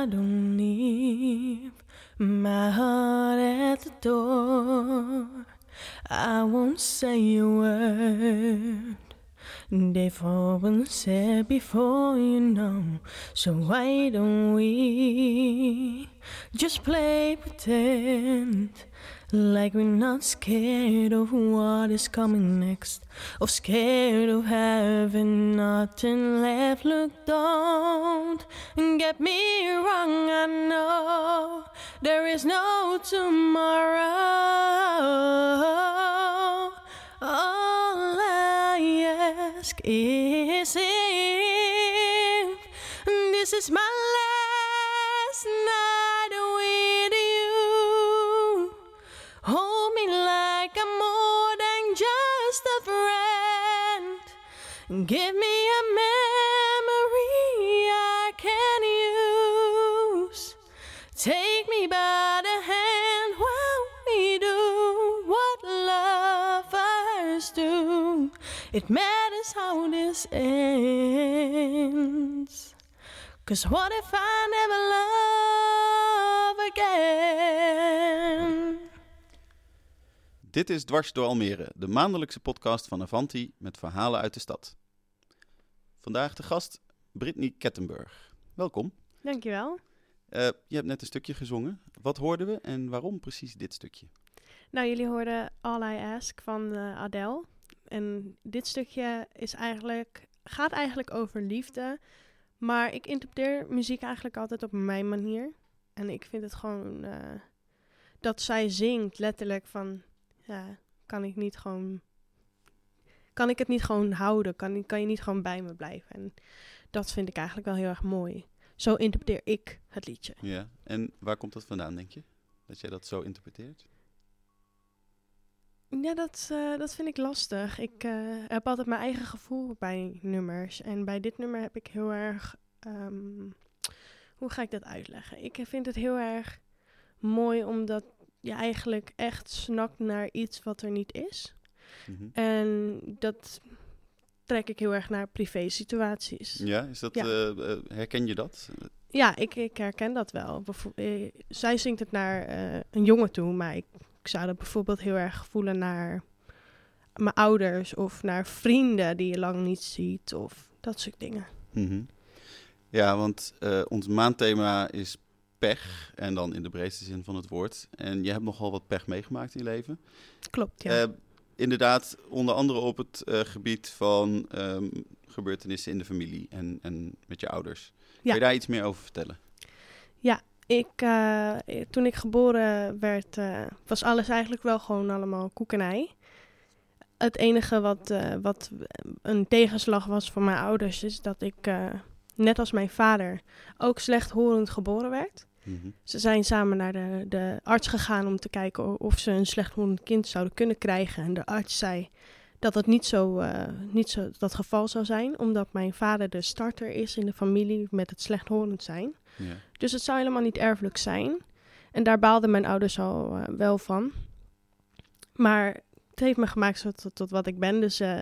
I don't leave my heart at the door. I won't say a word. They've all been said before, you know. So why don't we just play pretend? Like we're not scared of what is coming next, or scared of having nothing left. Look, don't get me wrong, I know there is no tomorrow. All I ask is if this is my last night Give me a memory I can use. Take me by the hand while we do what lovers do. It matters how this ends. Cause what if I never love again? Dit is Dwars door Almere, de maandelijkse podcast van Avanti met verhalen uit de stad. Vandaag de gast Brittany Kettenburg. Welkom. Dankjewel. Eh, je hebt net een stukje gezongen. Wat hoorden we en waarom precies dit stukje? Nou, jullie hoorden All I Ask van eh, Adele. En dit stukje is eigenlijk, gaat eigenlijk over liefde. Maar ik interpreteer muziek eigenlijk altijd op mijn manier. En ik vind het gewoon eh, dat zij zingt letterlijk van... Ja, kan ik niet gewoon... Kan ik het niet gewoon houden? Kan, kan je niet gewoon bij me blijven? En dat vind ik eigenlijk wel heel erg mooi. Zo interpreteer ik het liedje. Ja. En waar komt dat vandaan, denk je? Dat jij dat zo interpreteert? Ja, dat, eh, dat vind ik lastig. Ik eh, heb altijd mijn eigen gevoel bij nummers. En bij dit nummer heb ik heel erg. ehm, hoe ga ik dat uitleggen? Ik vind het heel erg mooi omdat je eigenlijk echt snakt naar iets wat er niet is. Mhm. En dat trek ik heel erg naar privé situaties. Ja, is dat, Ja. eh, eh, herken je dat? Ja, ik, ik herken dat wel. Eh, zij zingt het naar een jongen toe, maar ik, ik zou dat bijvoorbeeld heel erg voelen naar mijn ouders of naar vrienden die je lang niet ziet of dat soort dingen. Mhm. Ja, want ons maandthema is pech. En dan in de breedste zin van het woord. En je hebt nogal wat pech meegemaakt in je leven. Klopt, ja. Inderdaad, onder andere op het eh, gebied van ehm, gebeurtenissen in de familie en, en met je ouders. Kun je daar iets meer over vertellen? ik, eh, toen ik geboren werd, eh, was alles eigenlijk wel gewoon allemaal koek en ei. Het enige wat, wat een tegenslag was voor mijn ouders, is dat ik, net als mijn vader, ook slechthorend geboren werd. Mhm. Ze zijn samen naar de, de arts gegaan om te kijken of ze een slechthorend kind zouden kunnen krijgen. En de arts zei dat het niet zo, eh, niet zo dat geval zou zijn, omdat mijn vader de starter is in de familie met het slechthorend zijn. Ja. Dus het zou helemaal niet erfelijk zijn. En daar baalden mijn ouders al eh, wel van. Maar het heeft me gemaakt tot, tot, tot wat ik ben. Dus eh,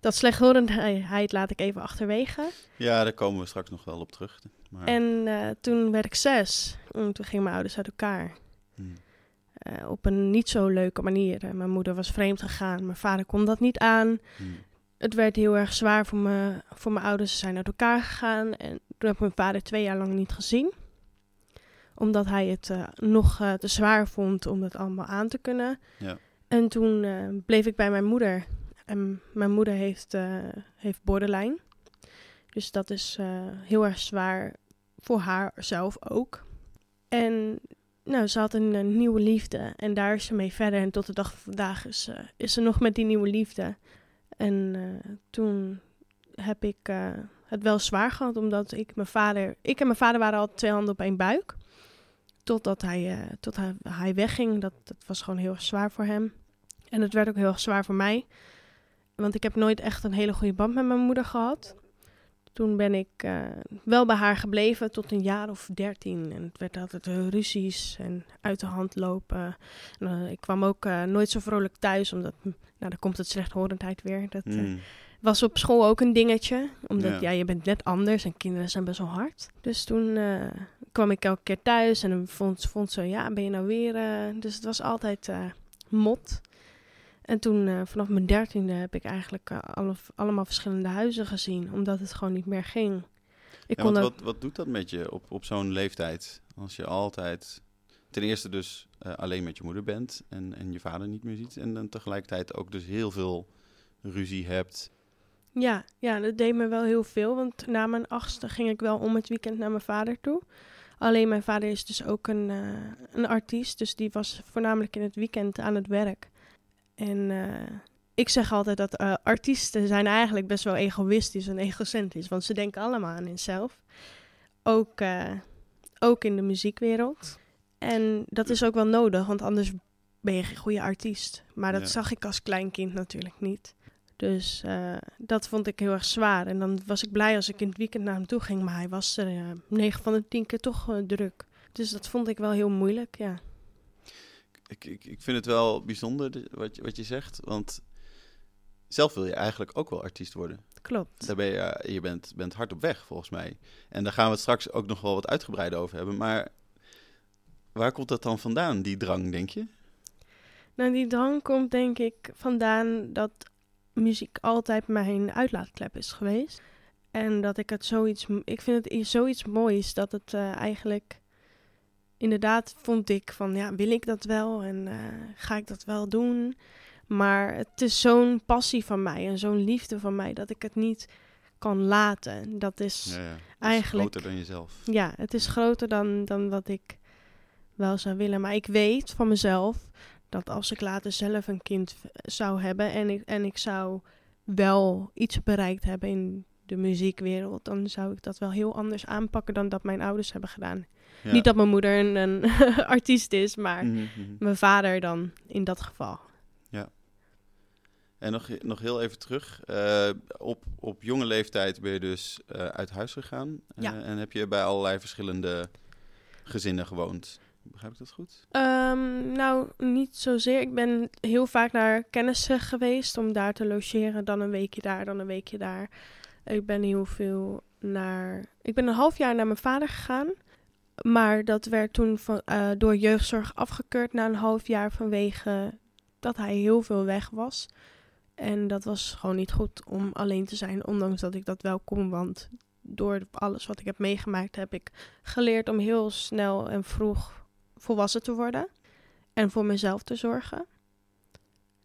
dat slechthorendheid laat ik even achterwege. ja, daar komen we straks nog wel op terug. Maar, En eh, toen werd ik zes. En toen gingen mijn ouders uit elkaar. Mhm. Eh, op een niet zo leuke manier. Eh, mijn moeder was vreemd gegaan. Mijn vader kon dat niet aan. Mhm. Het werd heel erg zwaar voor, me, voor mijn ouders. Ze zijn uit elkaar gegaan. En toen heb ik mijn vader twee jaar lang niet gezien. Omdat hij het nog te zwaar vond om het allemaal aan te kunnen. Ja. En toen bleef ik bij mijn moeder. En mijn moeder heeft, heeft borderline. Dus dat is heel erg zwaar voor haar zelf ook. En nou, ze had een, nieuwe liefde. En daar is ze mee verder. En tot de dag van vandaag is, is ze nog met die nieuwe liefde. En eh, toen heb ik eh, het wel zwaar gehad, omdat ik mijn vader... Ik en mijn vader waren al twee handen op één buik. Totdat hij, eh, tot hij, hij wegging. Dat, dat was gewoon heel zwaar voor hem. En het werd ook heel zwaar voor mij. Want ik heb nooit echt een hele goede band met mijn moeder gehad. Toen ben ik eh, wel bij haar gebleven tot een jaar of dertien. En het werd altijd eh, ruzies en uit de hand lopen. En, eh, ik kwam ook nooit zo vrolijk thuis, omdat... Nou, dan komt het slechthorendheid weer. Dat Mhm. was op school ook een dingetje. Omdat Ja. ja. je bent net anders en kinderen zijn best wel hard. Dus toen, kwam ik elke keer thuis en vond, vond ze, ja, ben je nou weer... dus het was altijd mot. En toen, eh, vanaf mijn dertiende, heb ik eigenlijk eh, alle, allemaal verschillende huizen gezien. Omdat het gewoon niet meer ging. Ik Ja, kon wat, wat doet dat met je op, op zo'n leeftijd? Als je altijd ten eerste dus eh, alleen met je moeder bent en, en je vader niet meer ziet. En dan tegelijkertijd ook dus heel veel ruzie hebt. ja, ja, dat deed me wel heel veel. Want na mijn achtste ging ik wel om het weekend naar mijn vader toe. Alleen mijn vader is dus ook een, een artiest. Dus die was voornamelijk in het weekend aan het werk. En eh, ik zeg altijd dat eh, artiesten zijn eigenlijk best wel egoïstisch en egocentrisch. Want ze denken allemaal aan zichzelf. Ook, eh, ook in de muziekwereld. En dat is ook wel nodig, want anders ben je geen goede artiest. Maar dat Ja. zag ik als klein kind natuurlijk niet. Dus dat vond ik heel erg zwaar. En dan was ik blij als ik in het weekend naar hem toe ging. Maar hij was er 9 van de 10 keer toch druk. Dus dat vond ik wel heel moeilijk, ja. Ik, ik, ik vind het wel bijzonder de- wat, je- wat je zegt. Want zelf wil je eigenlijk ook wel artiest worden. Klopt. Daar ben je, je bent, bent hard op weg, volgens mij. En daar gaan we het straks ook nog wel wat uitgebreider over hebben. Maar waar komt dat dan vandaan, die drang, denk je? Nou, die drang komt denk ik vandaan dat muziek altijd mijn uitlaatklep is geweest. En dat ik het zoiets... Ik vind het zoiets moois dat het eh, eigenlijk... Inderdaad vond ik van, ja, wil ik dat wel? En eh, ga ik dat wel doen? Maar het is zo'n passie van mij en zo'n liefde van mij dat ik het niet kan laten. Dat is... Ja, ja. Dat is eigenlijk- groter dan jezelf. Ja, het is groter dan, dan wat ik wel zou willen. Maar ik weet van mezelf dat als ik later zelf een kind zou hebben en ik, en ik zou wel iets bereikt hebben in de muziekwereld, dan zou ik dat wel heel anders aanpakken dan dat mijn ouders hebben gedaan. Ja. Niet dat mijn moeder een, een artiest is, maar Mhm, mhm. mijn vader dan in dat geval. En nog, nog heel even terug. Eh, op, op jonge leeftijd ben je dus eh, uit huis gegaan. Eh, Ja. en heb je bij allerlei verschillende gezinnen gewoond. Begrijp ik dat goed? Ehm, nou, niet zozeer. Ik ben heel vaak naar kennissen geweest om daar te logeren. Dan een weekje daar, dan een weekje daar. Ik ben heel veel naar. Ik ben een half jaar naar mijn vader gegaan. Maar dat werd toen van, eh, door jeugdzorg afgekeurd na een half jaar vanwege dat hij heel veel weg was. En dat was gewoon niet goed om alleen te zijn, ondanks dat ik dat wel kon. Want door alles wat ik heb meegemaakt, heb ik geleerd om heel snel en vroeg volwassen te worden en voor mezelf te zorgen.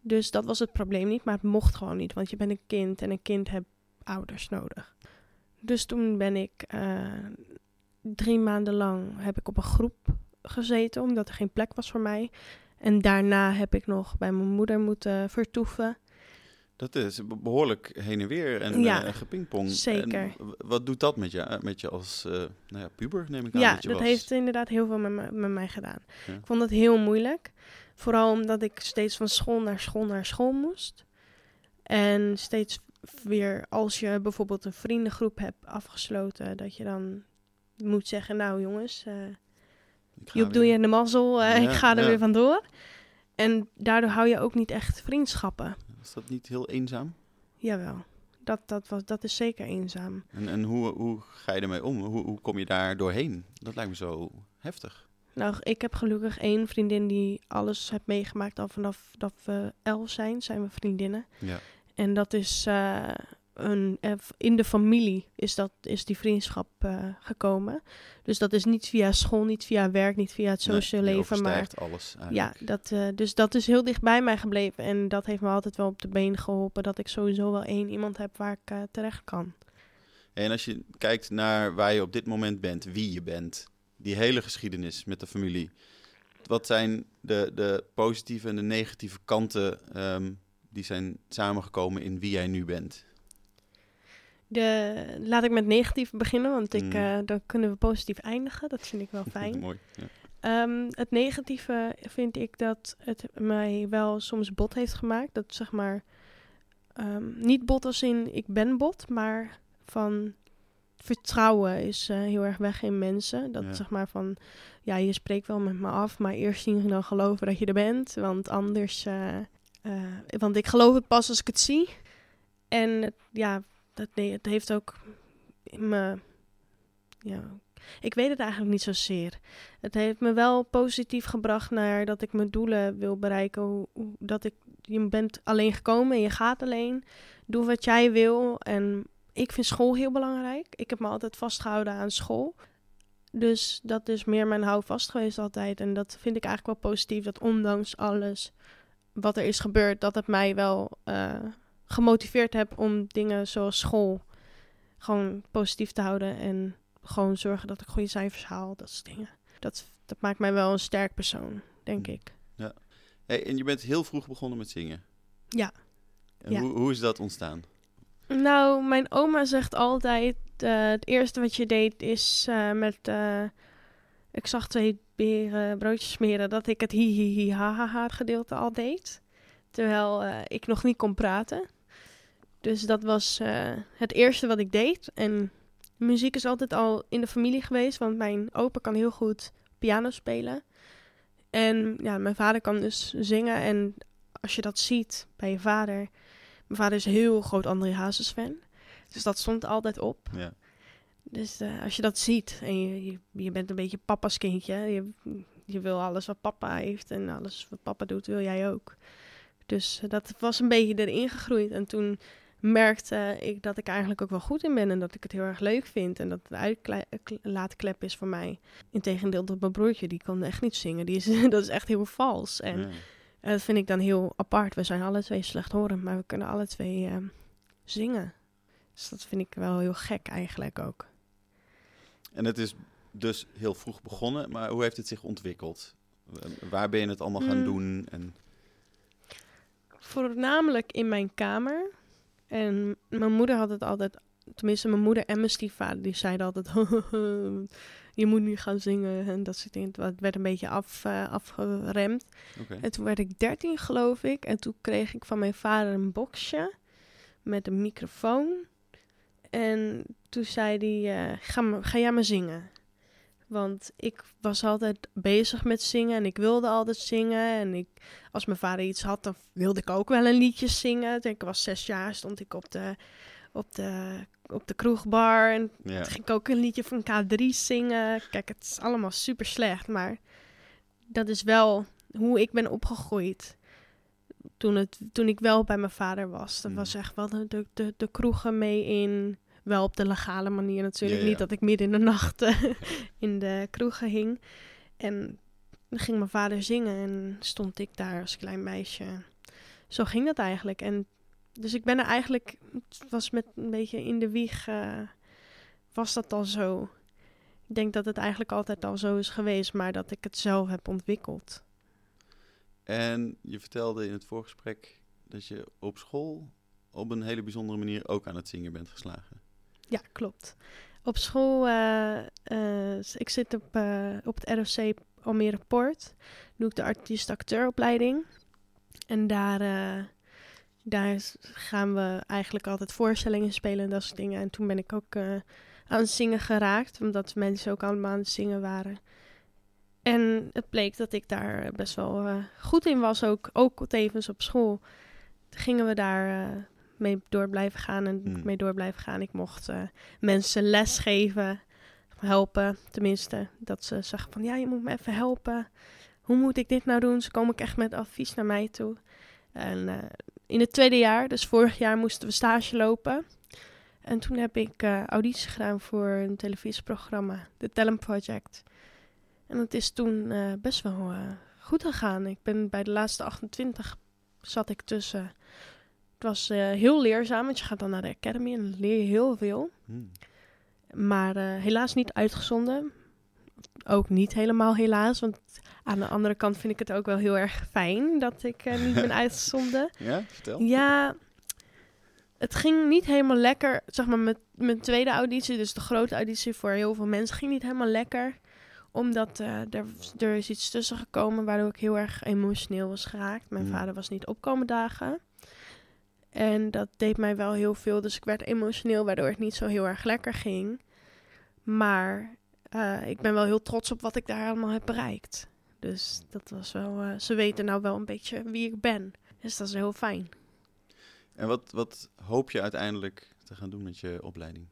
Dus dat was het probleem niet, maar het mocht gewoon niet, want je bent een kind en een kind heeft ouders nodig. Dus toen ben ik eh, drie maanden lang heb ik op een groep gezeten, omdat er geen plek was voor mij. En daarna heb ik nog bij mijn moeder moeten vertoeven. Dat is be- behoorlijk heen en weer en Ja, eh, gepingpong. zeker. En wat doet dat met je, eh, met je als eh, nou ja, puber, neem ik aan Ja, dat je dat was? heeft inderdaad heel veel met, me- met mij gedaan. Ja. Ik vond dat heel moeilijk. Vooral omdat ik steeds van school naar school naar school moest. En steeds weer, als je bijvoorbeeld een vriendengroep hebt afgesloten, dat je dan moet zeggen, nou jongens, Joep, doe weer- je de mazzel, eh, Ja, ik ga er ja. weer vandoor. En daardoor hou je ook niet echt vriendschappen. Is dat niet heel eenzaam? Jawel, dat, dat, was, dat is zeker eenzaam. En, en hoe, hoe ga je ermee om? Hoe, hoe kom je daar doorheen? Dat lijkt me zo heftig. Nou, ik heb gelukkig één vriendin die alles heeft meegemaakt al vanaf dat we elf zijn, zijn we vriendinnen. Ja. En dat is eh, een, eh, in de familie is, dat, is die vriendschap eh, gekomen. Dus dat is niet via school, niet via werk, niet via het sociale Nee, leven. Maar alles ja, dat, eh, dus dat is heel dicht bij mij gebleven. En dat heeft me altijd wel op de been geholpen. Dat ik sowieso wel één iemand heb waar ik terecht kan. En als je kijkt naar waar je op dit moment bent, wie je bent, die hele geschiedenis met de familie. Wat zijn de, de positieve en de negatieve kanten ehm, die zijn samengekomen in wie jij nu bent? De, laat ik met negatief beginnen, want ik, Mm. eh, dan kunnen we positief eindigen. Dat vind ik wel fijn. Mooi. Ja. Ehm, het negatieve vind ik dat het mij wel soms bot heeft gemaakt. Dat zeg maar, ehm, niet bot als in ik ben bot, maar van vertrouwen is eh, heel erg weg in mensen. Dat Ja. zeg maar van, ja, je spreekt wel met me af, maar eerst zien we dan geloven dat je er bent. Want anders, eh, want ik geloof het pas als ik het zie. En ja, dat, nee, het heeft ook me, ja, Ik weet het eigenlijk niet zozeer. Het heeft me wel positief gebracht naar dat ik mijn doelen wil bereiken. Hoe, dat ik, je bent alleen gekomen en je gaat alleen. Doe wat jij wil. En ik vind school heel belangrijk. Ik heb me altijd vastgehouden aan school. Dus dat is meer mijn houvast geweest altijd. En dat vind ik eigenlijk wel positief. Dat ondanks alles wat er is gebeurd, dat het mij wel eh, gemotiveerd heb om dingen zoals school gewoon positief te houden. En gewoon zorgen dat ik goede cijfers haal. Dat soort dingen. Dat, dat maakt mij wel een sterk persoon, denk Mm. ik. Hey, en je bent heel vroeg begonnen met zingen. Ja. En Ja. Hoe, hoe is dat ontstaan? Nou, mijn oma zegt altijd: eh, het eerste wat je deed is eh, met. eh, ik zag twee beren broodjes smeren, dat ik het hi hi hi ha ha ha gedeelte al deed. Terwijl ik nog niet kon praten. Dus dat was eh, het eerste wat ik deed. En muziek is altijd al in de familie geweest, want mijn opa kan heel goed piano spelen. En ja, mijn vader kan dus zingen. En als je dat ziet bij je vader. Mijn vader is een heel groot André Hazes fan. Dus dat stond altijd op. Ja. Dus eh, als je dat ziet en je, je, je bent een beetje papa's kindje. Je, je wil alles wat papa heeft en alles wat papa doet, wil jij ook. Dus eh, dat was een beetje erin gegroeid. En toen merkte ik dat ik eigenlijk ook wel goed in ben. En dat ik het heel erg leuk vind. En dat het uitlaatklep is voor mij. Integendeel tot mijn broertje, die kan echt niet zingen. Die is, dat is echt heel vals. En Ja. en dat vind ik dan heel apart. We zijn alle twee slechthorend, maar we kunnen alle twee ehm, zingen. Dus dat vind ik wel heel gek eigenlijk ook. En het is dus heel vroeg begonnen, maar hoe heeft het zich ontwikkeld? Waar ben je het allemaal gaan Mm. doen? En, Voornamelijk in mijn kamer. En mijn moeder had het altijd, tenminste mijn moeder en mijn stiefvader, die zeiden altijd, je moet nu gaan zingen en dat soort dingen. Het werd een beetje af, eh, afgeremd. En toen werd ik 13, geloof ik. En toen kreeg ik van mijn vader een boxje met een microfoon. En toen zei hij, eh, ga, ga jij maar zingen. Want ik was altijd bezig met zingen en ik wilde altijd zingen. En ik, als mijn vader iets had, dan wilde ik ook wel een liedje zingen. Toen ik was zes jaar, stond ik op de, op de, op de kroegbar. En Ja. toen ging ik ook een liedje van K3 zingen. Kijk, het is allemaal super slecht, maar dat is wel hoe ik ben opgegroeid. Toen, het, toen ik wel bij mijn vader was. Dat Mm. was echt wel de, de, de kroegen mee in. Wel op de legale manier natuurlijk. Ja, ja. Niet dat ik midden in de nacht eh, in de kroegen hing. En dan ging mijn vader zingen en stond ik daar als klein meisje. Zo ging dat eigenlijk. En dus ik ben er eigenlijk, het was met een beetje in de wieg, eh, was dat al zo. Ik denk dat het eigenlijk altijd al zo is geweest, maar dat ik het zelf heb ontwikkeld. En je vertelde in het voorgesprek dat je op school op een hele bijzondere manier ook aan het zingen bent geslagen. Ja, klopt. Op school, eh, eh, ik zit op, eh, op het ROC Almere Poort. Doe ik de artiest-acteuropleiding. En daar, daar gaan we eigenlijk altijd voorstellingen spelen en dat soort dingen. En toen ben ik ook aan het zingen geraakt, omdat mensen ook allemaal aan het zingen waren. En het bleek dat ik daar best wel goed in was, ook, ook tevens op school. Gingen we daar mee door blijven gaan en Hmm. mee door blijven gaan. Ik mocht eh, mensen les geven, helpen tenminste. Dat ze zeggen van, ja, je moet me even helpen. Hoe moet ik dit nou doen? Ze komen ook echt met advies naar mij toe. En eh, in het tweede jaar, dus vorig jaar, moesten we stage lopen. En toen heb ik eh auditie gedaan voor een televisieprogramma, The Talent Project. En het is toen best wel goed gegaan. Ik ben bij de laatste 28 zat ik tussen. Het was eh, heel leerzaam, want je gaat dan naar de academy en dan leer je heel veel. Hmm. Maar eh, helaas niet uitgezonden. Ook niet helemaal helaas, want aan de andere kant vind ik het ook wel heel erg fijn dat ik eh, niet ben uitgezonden. Ja, vertel. Ja, het ging niet helemaal lekker. Zeg maar, met mijn tweede auditie, dus de grote auditie voor heel veel mensen, ging niet helemaal lekker. Omdat er, er is iets tussen gekomen waardoor ik heel erg emotioneel was geraakt. Mijn Mm. vader was niet opkomen dagen. En dat deed mij wel heel veel. Dus ik werd emotioneel, waardoor het niet zo heel erg lekker ging. Maar eh, ik ben wel heel trots op wat ik daar allemaal heb bereikt. Dus dat was wel. eh, ze weten nou wel een beetje wie ik ben. Dus dat is heel fijn. En wat, wat hoop je uiteindelijk te gaan doen met je opleiding?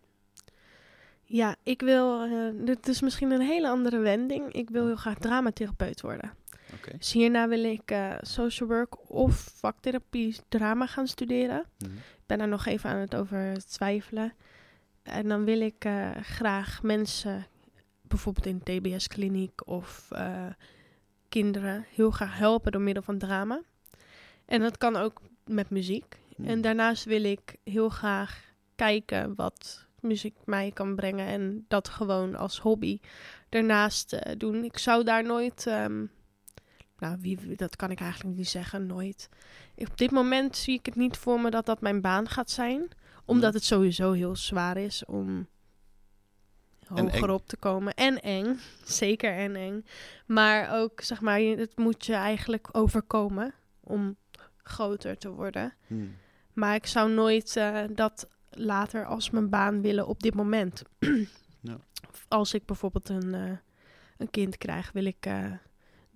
Ja, ik wil, eh, dit is misschien een hele andere wending. Ik wil heel graag dramatherapeut worden. Oké. Dus hierna wil ik eh, social work of vaktherapie drama gaan studeren. Mhm. Ik ben daar nog even aan het over twijfelen. En dan wil ik eh, graag mensen, bijvoorbeeld in de TBS-kliniek of eh, kinderen, heel graag helpen door middel van drama. En dat kan ook met muziek. Mhm. En daarnaast wil ik heel graag kijken wat muziek mij kan brengen en dat gewoon als hobby daarnaast doen. Ik zou daar nooit, ehm, nou, wie, dat kan ik eigenlijk niet zeggen, nooit. Op dit moment zie ik het niet voor me dat dat mijn baan gaat zijn, omdat het sowieso heel zwaar is om hoger op te komen. En eng, zeker en eng. Maar ook, zeg maar, het moet je eigenlijk overkomen om groter te worden. Mhm. Maar ik zou nooit eh, dat later als mijn baan willen op dit moment. Ja. Als ik bijvoorbeeld een, eh, een kind krijg, wil ik eh,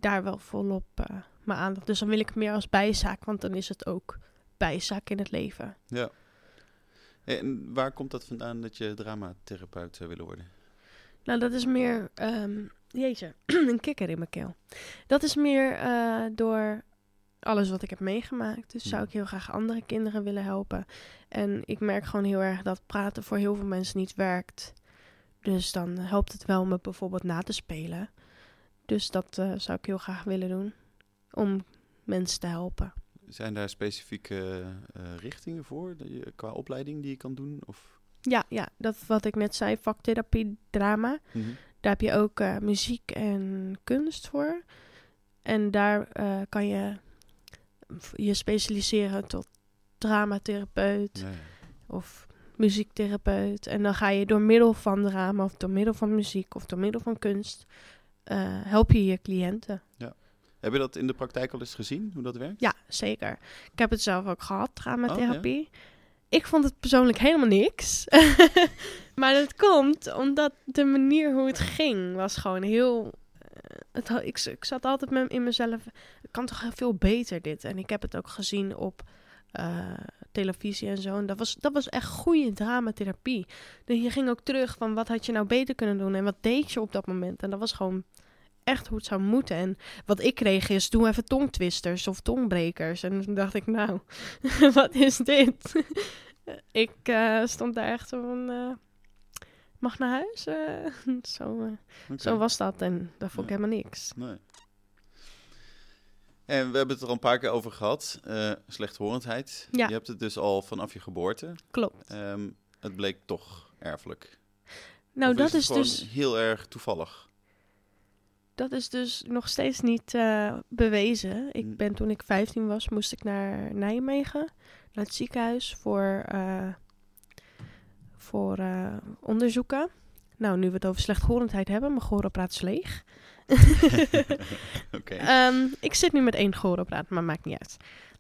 daar wel volop eh mijn aandacht. Dus dan wil ik het meer als bijzaak, want dan is het ook bijzaak in het leven. Ja. En waar komt dat vandaan dat je dramatherapeut zou willen worden? Nou, dat is meer. jeetje, een kikker in mijn keel. Dat is meer eh, door alles wat ik heb meegemaakt. Dus zou Ja. ik heel graag andere kinderen willen helpen. En ik merk gewoon heel erg dat praten voor heel veel mensen niet werkt. Dus dan helpt het wel om het bijvoorbeeld na te spelen. Dus dat eh, zou ik heel graag willen doen. Om mensen te helpen. Zijn daar specifieke eh, richtingen voor je, qua opleiding die je kan doen? Of? Ja, ja, dat wat ik net zei, vaktherapie, drama. Mhm. Daar heb je ook eh, muziek en kunst voor. En daar kan je je specialiseren tot dramatherapeut Ja, ja. of muziektherapeut. En dan ga je door middel van drama of door middel van muziek of door middel van kunst help je je cliënten. Heb je dat in de praktijk al eens gezien, hoe dat werkt? Ja, zeker. Ik heb het zelf ook gehad, Oh, dramatherapie. Ik vond het persoonlijk helemaal niks. maar dat komt omdat de manier hoe het ging was gewoon heel... eh, Het, ik, ik zat altijd met, in mezelf, het kan toch veel beter dit. En ik heb het ook gezien op eh, televisie en zo. En dat was, dat was echt goede dramatherapie. Dus je ging ook terug van wat had je nou beter kunnen doen en wat deed je op dat moment. En dat was gewoon echt hoe het zou moeten. En wat ik kreeg is, doe even tongtwisters of tongbrekers. En toen dacht ik, nou, wat is dit? ik eh, stond daar echt van, eh, mag naar huis? Eh, zo, zo was dat en dat vond ik helemaal niks. Nee. En we hebben het er al een paar keer over gehad. eh slechthorendheid. Ja. Je hebt het dus al vanaf je geboorte. Klopt. Ehm, het bleek toch erfelijk. Nou, Of dat is, dus, heel erg toevallig. Dat is dus nog steeds niet eh, bewezen. Ik Hm. ben toen ik 15 was, moest ik naar Nijmegen, naar het ziekenhuis voor, eh, voor eh, onderzoeken. Nou, nu we het over slechthorendheid hebben, mijn gehoorapparaat is leeg. Oké. Ehm, ik zit nu met één gehoorapparaat, maar maakt niet uit.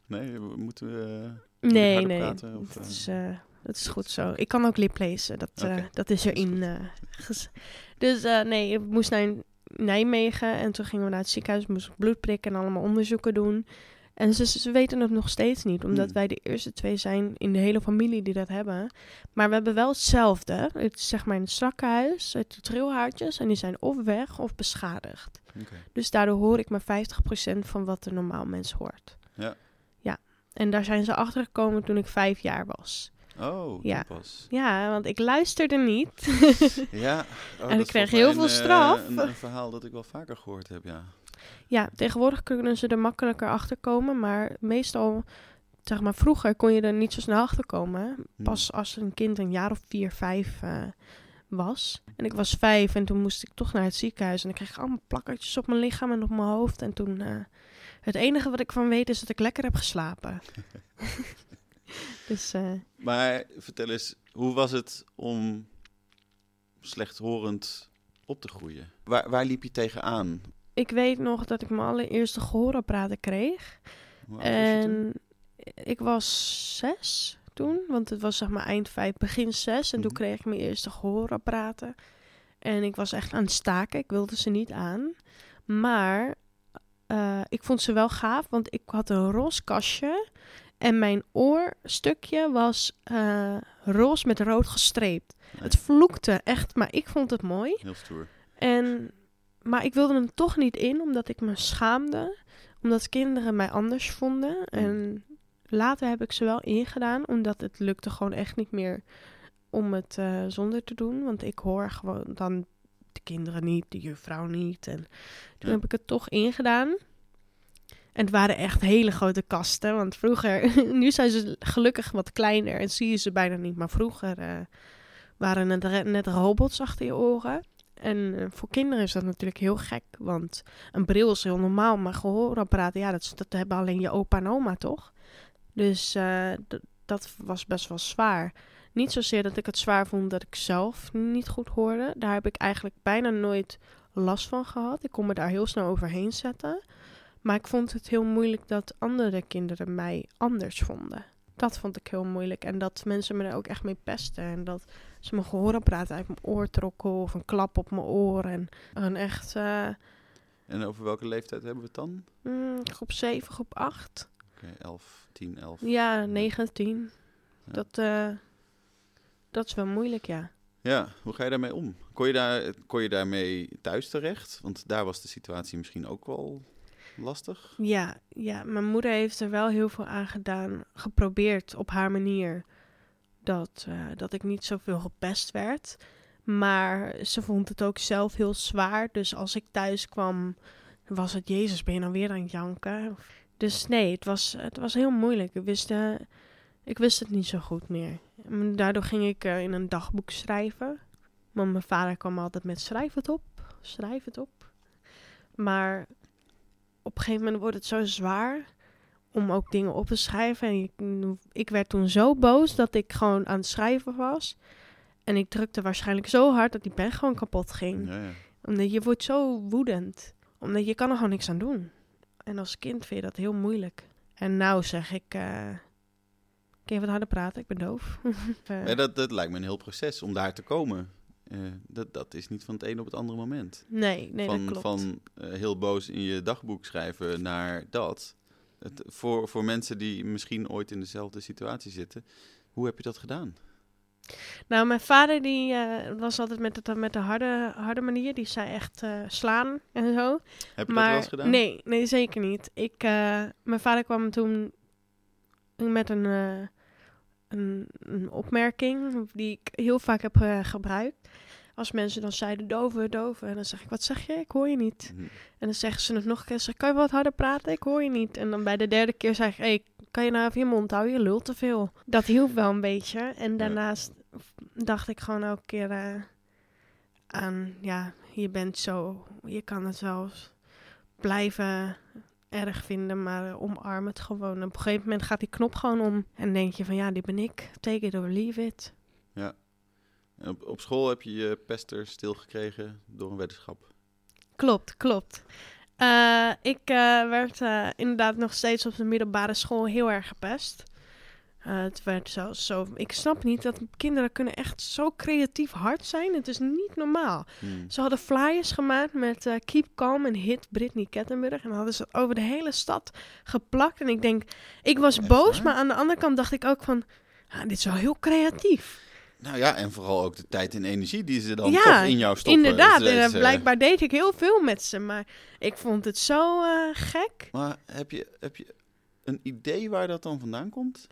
Nee, we moeten we... Nee, nee, praten, of, het, eh? is, is goed zo. Ik kan ook liplezen, dat, dat is dat erin. ges- dus nee, ik moest naar Nijmegen en toen gingen we naar het ziekenhuis, moest ik bloed prikken en allemaal onderzoeken doen. En ze, ze weten het nog steeds niet, omdat Hmm. wij de eerste twee zijn in de hele familie die dat hebben. Maar we hebben wel hetzelfde. Het is zeg maar in het zakkenhuis, het trilhaartjes, en die zijn of weg of beschadigd. Dus daardoor hoor ik maar 50% van wat een normaal mens hoort. Ja. Ja. En daar zijn ze achter gekomen toen ik vijf jaar was. Oh, Ja. pas. Ja, want ik luisterde niet. Ja. Oh, En dat ik kreeg heel veel een, straf. eh, Een, een verhaal dat ik wel vaker gehoord heb, ja. ja, tegenwoordig kunnen ze er makkelijker achter komen. Maar meestal, zeg maar, vroeger kon je er niet zo snel achter komen. Hm. Pas als een kind een jaar of vier, vijf eh, was. En ik was vijf en toen moest ik toch naar het ziekenhuis. En ik kreeg allemaal plakkertjes op mijn lichaam en op mijn hoofd. En toen, eh, het enige wat ik van weet is dat ik lekker heb geslapen. dus eh, Maar vertel eens, hoe was het om slechthorend op te groeien? Waar, waar liep je tegenaan? ik weet nog dat ik mijn allereerste gehoorapparaten kreeg. En ik was zes toen, want het was zeg maar eind vijf, begin zes. En toen Mhm. kreeg ik mijn eerste gehoorapparaten. En ik was echt aan het staken, ik wilde ze niet aan. Maar eh, ik vond ze wel gaaf, want ik had een roze kastje. En mijn oorstukje was eh roze met rood gestreept. Het vloekte echt, maar ik vond het mooi. Heel stoer. En, maar ik wilde hem toch niet in, omdat ik me schaamde. Omdat kinderen mij anders vonden. En later heb ik ze wel ingedaan, omdat het lukte gewoon echt niet meer om het eh, zonder te doen. Want ik hoor gewoon dan de kinderen niet, de juffrouw niet. En toen Ja. heb ik het toch ingedaan. En het waren echt hele grote kasten. Want vroeger, nu zijn ze gelukkig wat kleiner en zie je ze bijna niet. Maar vroeger eh, waren het net robots achter je oren. En eh, voor kinderen is dat natuurlijk heel gek. Want een bril is heel normaal, maar gehoorapparaten, ja, dat, hebben alleen je opa en oma toch? Dus eh, dat was best wel zwaar. Niet zozeer dat ik het zwaar vond dat ik zelf niet goed hoorde. Daar heb ik eigenlijk bijna nooit last van gehad. Ik kon me daar heel snel overheen zetten. Maar ik vond het heel moeilijk dat andere kinderen mij anders vonden. Dat vond ik heel moeilijk. En dat mensen me er ook echt mee pesten. En dat ze mijn gehoorapparaat uit mijn oor trokken. Of een klap op mijn oor. En een echt eh, En over welke leeftijd hebben we het dan? mm, groep 7, groep 8. Oké, 11, 10, 11. Ja, 9, 10. Ja. Dat, eh, dat is wel moeilijk, ja. Ja, hoe ga je daarmee om? Kon je, daar, kon je daarmee thuis terecht? Want daar was de situatie misschien ook wel lastig. Ja, ja, mijn moeder heeft er wel heel veel aan gedaan. Geprobeerd op haar manier. Dat, eh, dat ik niet zoveel gepest werd. Maar ze vond het ook zelf heel zwaar. Dus als ik thuis kwam, was het... Jezus, ben je nou weer aan het janken? Dus nee, het was, het was heel moeilijk. Ik wist, eh, ik wist het niet zo goed meer. Daardoor ging ik eh, in een dagboek schrijven. Want mijn vader kwam altijd met schrijf het op, schrijf het op. Maar op een gegeven moment wordt het zo zwaar om ook dingen op te schrijven. En ik, ik werd toen zo boos dat ik gewoon aan het schrijven was. En ik drukte waarschijnlijk zo hard dat die pen gewoon kapot ging. Ja, ja. Omdat je wordt zo woedend. Omdat je kan er gewoon niks aan doen. En als kind vind je dat heel moeilijk. En nou zeg ik... eh kun je wat harder praten? Ik ben doof. Eh, Ja, dat, dat lijkt me een heel proces om daar te komen. Eh, dat, dat is niet van het een op het andere moment. nee, nee, van dat klopt. van eh, heel boos in je dagboek schrijven naar dat. Het, voor, voor mensen die misschien ooit in dezelfde situatie zitten. Hoe heb je dat gedaan? Nou, mijn vader die eh, was altijd met, het, met de harde, harde manier. Die zei echt slaan en zo. Heb je dat wel eens gedaan? nee, nee, zeker niet. Ik, mijn vader kwam toen met een, een, een opmerking die ik heel vaak heb eh, gebruikt. Als mensen dan zeiden doven, doven. En dan zeg ik, wat zeg je? Ik hoor je niet. Mhm. En dan zeggen ze het nog een keer. Zeg, kan je wat harder praten? Ik hoor je niet. En dan bij de derde keer zeg ik, hey, kan je nou even je mond houden? Je lult te veel. Dat hielp wel een beetje. En daarnaast dacht ik gewoon elke keer eh, aan, ja, je bent zo, je kan het wel blijven erg vinden, maar eh, omarm het gewoon. En op een gegeven moment gaat die knop gewoon om en denk je van, ja, dit ben ik. Take it or leave it. En op, op school heb je je pester stilgekregen door een weddenschap. Klopt, klopt. Eh, ik eh, werd inderdaad nog steeds op de middelbare school heel erg gepest. Eh, het werd zelfs zo... Ik snap niet dat kinderen kunnen echt zo creatief hard zijn. Het is niet normaal. Hmm. Ze hadden flyers gemaakt met eh, Keep Calm en hit Britney Kettenburg. En dan hadden ze het over de hele stad geplakt. En ik denk, ik was Echt boos, maar aan de andere kant dacht ik ook van... ah, dit is wel heel creatief. Nou ja, en vooral ook de tijd en energie die ze dan Ja, toch in jou stoppen. Inderdaad, Dus, en, eh, blijkbaar deed ik heel veel met ze. Maar ik vond het zo gek. Maar heb je, heb je een idee waar dat dan vandaan komt?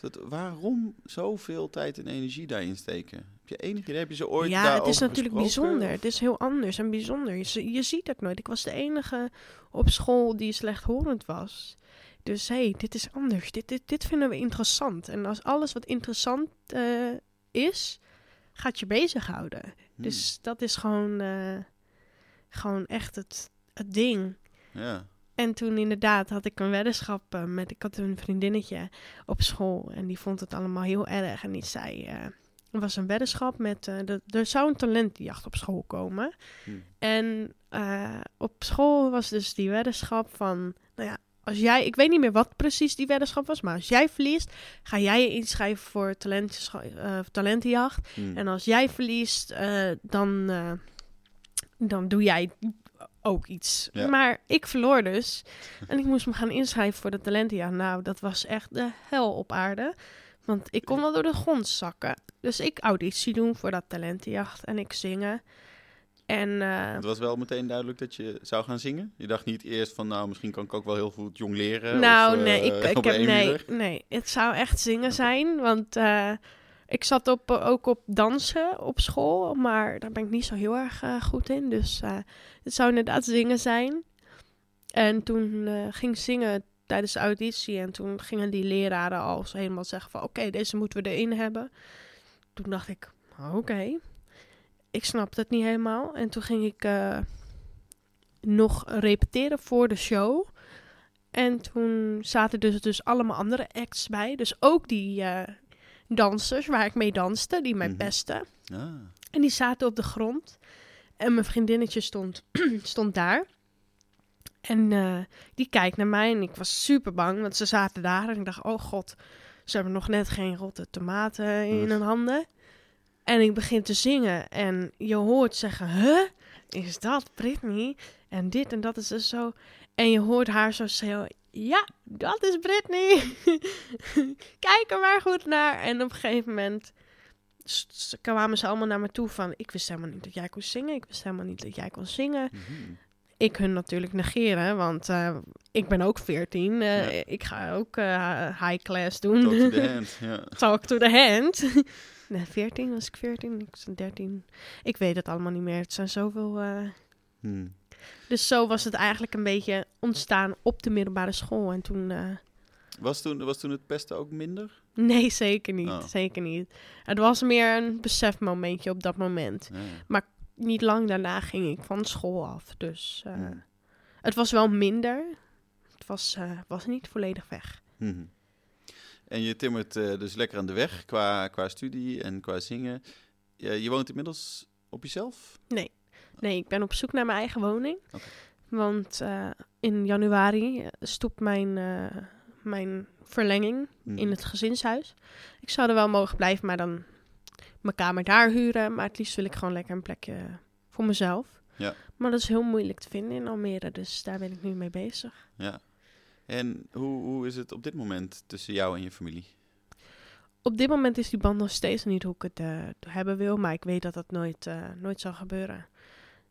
Dat, waarom zoveel tijd en energie daarin steken? Heb je enig idee? Heb je ze ooit ja, het is natuurlijk gesproken? bijzonder. Het is heel anders en bijzonder. Je, je ziet het nooit. Ik was de enige op school die slechthorend was. Dus hé, hey, dit is anders. Dit, dit, dit vinden we interessant. En als alles wat interessant eh, is, gaat je bezighouden. Hmm, Dus dat is gewoon, eh, gewoon echt het, het ding. Ja. En toen inderdaad had ik een weddenschap eh, met... Ik had een vriendinnetje op school en die vond het allemaal heel erg. En die zei... eh, er was een weddenschap met... eh, er zou een talentjacht op school komen. Hmm. En op school was dus die weddenschap van... Nou ja, als jij... Ik weet niet meer wat precies die weddenschap was. Maar als jij verliest, ga jij je inschrijven voor eh, talentenjacht. Hmm. En als jij verliest, dan, dan doe jij ook iets. Ja. Maar ik verloor dus. En ik moest me gaan inschrijven voor de talentenjaar. Nou, dat was echt de hel op aarde. Want ik kon wel door de grond zakken. Dus ik auditie doen voor dat talentenjacht en ik zingen. En eh, Het was wel meteen duidelijk dat je zou gaan zingen. Je dacht niet eerst van, nou, misschien kan ik ook wel heel goed jong leren. nou, of, nee, eh, ik, heb, nee, nee, het zou echt zingen zijn. Want eh, ik zat op, ook op dansen op school, maar daar ben ik niet zo heel erg eh, goed in. Dus eh, het zou inderdaad zingen zijn. En toen eh, ging ik zingen tijdens de auditie. En toen gingen die leraren al helemaal zeggen van... Oké, deze moeten we erin hebben. Toen dacht ik, oké. Ik snapte het niet helemaal. En toen ging ik eh, nog repeteren voor de show. En toen zaten dus, dus allemaal andere acts bij. Dus ook die eh, dansers waar ik mee danste, die mij pesten. Ah, En die zaten op de grond. En mijn vriendinnetje stond, stond daar. En eh, die kijkt naar mij en ik was super bang, want ze zaten daar. En ik dacht, oh god, ze hebben nog net geen rotte tomaten in hun handen. En ik begin te zingen en je hoort zeggen, huh? Is dat Britney? En dit en dat is dus zo. En je hoort haar zo zeggen, ja, dat is Britney. Kijk er maar goed naar. En op een gegeven moment kwamen ze allemaal naar me toe van... Ik wist helemaal niet dat jij kon zingen. Ik wist helemaal niet dat jij kon zingen. mhm. Ik hun natuurlijk negeren, want eh, ik ben ook 14. Eh, Ja. Ik ga ook eh, high class doen. Talk to the hand. Talk to the hand. nee, 14 was ik 14. Ik was 13. Ik weet het allemaal niet meer. Het zijn zoveel... Hmm. Dus zo was het eigenlijk een beetje ontstaan op de middelbare school. En toen... eh, Was, toen, was toen het pesten ook minder? nee, zeker niet. Oh. Zeker niet. Het was meer een besefmomentje op dat moment. Ja. niet lang daarna ging ik van school af. Dus eh, het was wel minder. Het was, eh, was niet volledig weg. Mhm. En je timmert dus lekker aan de weg qua, qua studie en qua zingen. Je, je woont inmiddels op jezelf? Nee, ik ben op zoek naar mijn eigen woning. Want eh, in januari eh, stopt mijn, eh, mijn verlenging Mhm. in het gezinshuis. Ik zou er wel mogen blijven, maar dan mijn kamer daar huren. Maar het liefst wil ik gewoon lekker een plekje voor mezelf. Ja. Maar dat is heel moeilijk te vinden in Almere, dus daar ben ik nu mee bezig. Ja. En hoe, hoe is het op dit moment tussen jou en je familie? Op dit moment is die band nog steeds niet hoe ik het hebben wil, maar ik weet dat dat nooit, nooit zal gebeuren.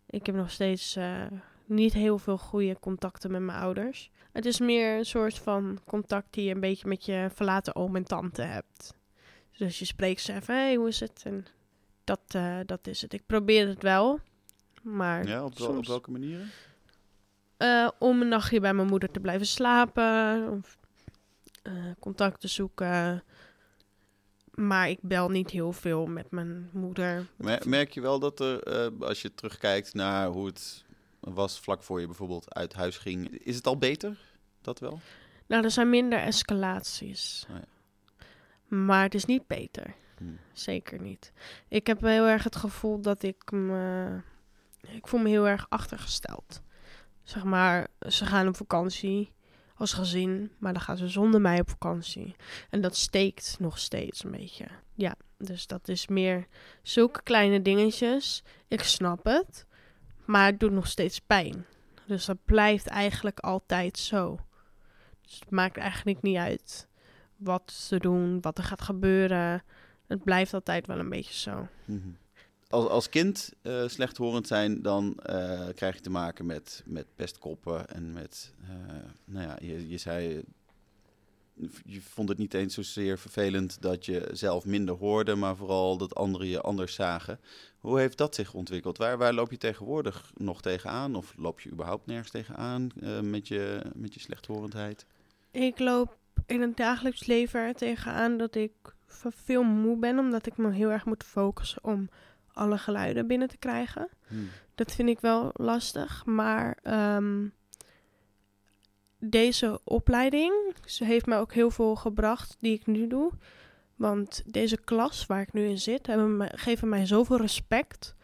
Ik heb nog steeds eh, niet heel veel goede contacten met mijn ouders. Het is meer een soort van contact die je een beetje met je verlaten oom en tante hebt. Dus je spreekt ze even, hey, hoe is het? En dat, eh, dat is het. Ik probeer het wel, maar Ja, op, wel- op soms- welke manieren? eh, om een nachtje bij mijn moeder te blijven slapen. Of eh, contact te zoeken. Maar ik bel niet heel veel met mijn moeder. Mer- Merk je wel dat er, eh, als je terugkijkt naar hoe het was vlak voor je bijvoorbeeld uit huis ging, is het al beter? Dat wel? Nou, er zijn minder escalaties. Oh Maar het is niet beter. Hmm. Zeker niet. Ik heb heel erg het gevoel dat ik me... Ik voel me heel erg achtergesteld. Zeg maar, ze gaan op vakantie als gezin, maar dan gaan ze zonder mij op vakantie. En dat steekt nog steeds een beetje. Ja, dus dat is meer zulke kleine dingetjes. Ik snap het, maar het doet nog steeds pijn. Dus dat blijft eigenlijk altijd zo. Dus het maakt eigenlijk niet uit wat ze doen, wat er gaat gebeuren. Het blijft altijd wel een beetje zo. Mhm. Als, als kind eh, slechthorend zijn, dan eh, krijg je te maken met, met pestkoppen en met, eh, nou ja, je, je zei, je vond het niet eens zozeer vervelend dat je zelf minder hoorde, maar vooral dat anderen je anders zagen. Hoe heeft dat zich ontwikkeld? Waar, waar loop je tegenwoordig nog tegenaan? Of loop je überhaupt nergens tegenaan met, je, met je slechthorendheid? Ik loop in het dagelijks leven er tegenaan dat ik veel moe ben, omdat ik me heel erg moet focussen om alle geluiden binnen te krijgen. Hmm. Dat vind ik wel lastig, maar ehm, deze opleiding ze heeft mij ook heel veel gebracht die ik nu doe. Want deze klas waar ik nu in zit, hebben me, geven mij zoveel respect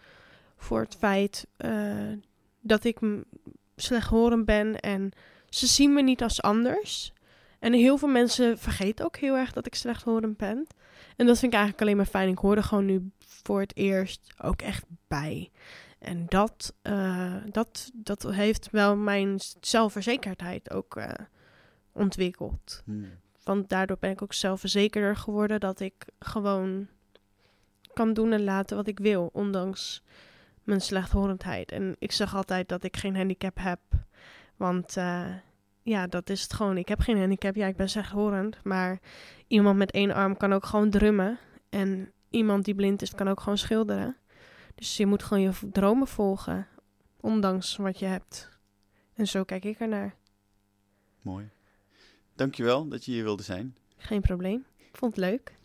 voor het feit eh, dat ik slechthorend ben en ze zien me niet als anders. En heel veel mensen vergeten ook heel erg dat ik slechthorend ben. En dat vind ik eigenlijk alleen maar fijn. Ik hoor er gewoon nu voor het eerst ook echt bij. En dat, eh, dat, dat heeft wel mijn zelfverzekerdheid ook eh, ontwikkeld. Hmm. want daardoor ben ik ook zelfverzekerder geworden dat ik gewoon kan doen en laten wat ik wil, ondanks mijn slechthorendheid. En ik zeg altijd dat ik geen handicap heb, want uh, ja, dat is het gewoon. Ik heb geen handicap, ja, ik ben slechthorend, maar iemand met één arm kan ook gewoon drummen en iemand die blind is kan ook gewoon schilderen. Dus je moet gewoon je dromen volgen, ondanks wat je hebt. En zo kijk ik ernaar. Mooi. Dankjewel dat je hier wilde zijn. Geen probleem. Ik vond het leuk.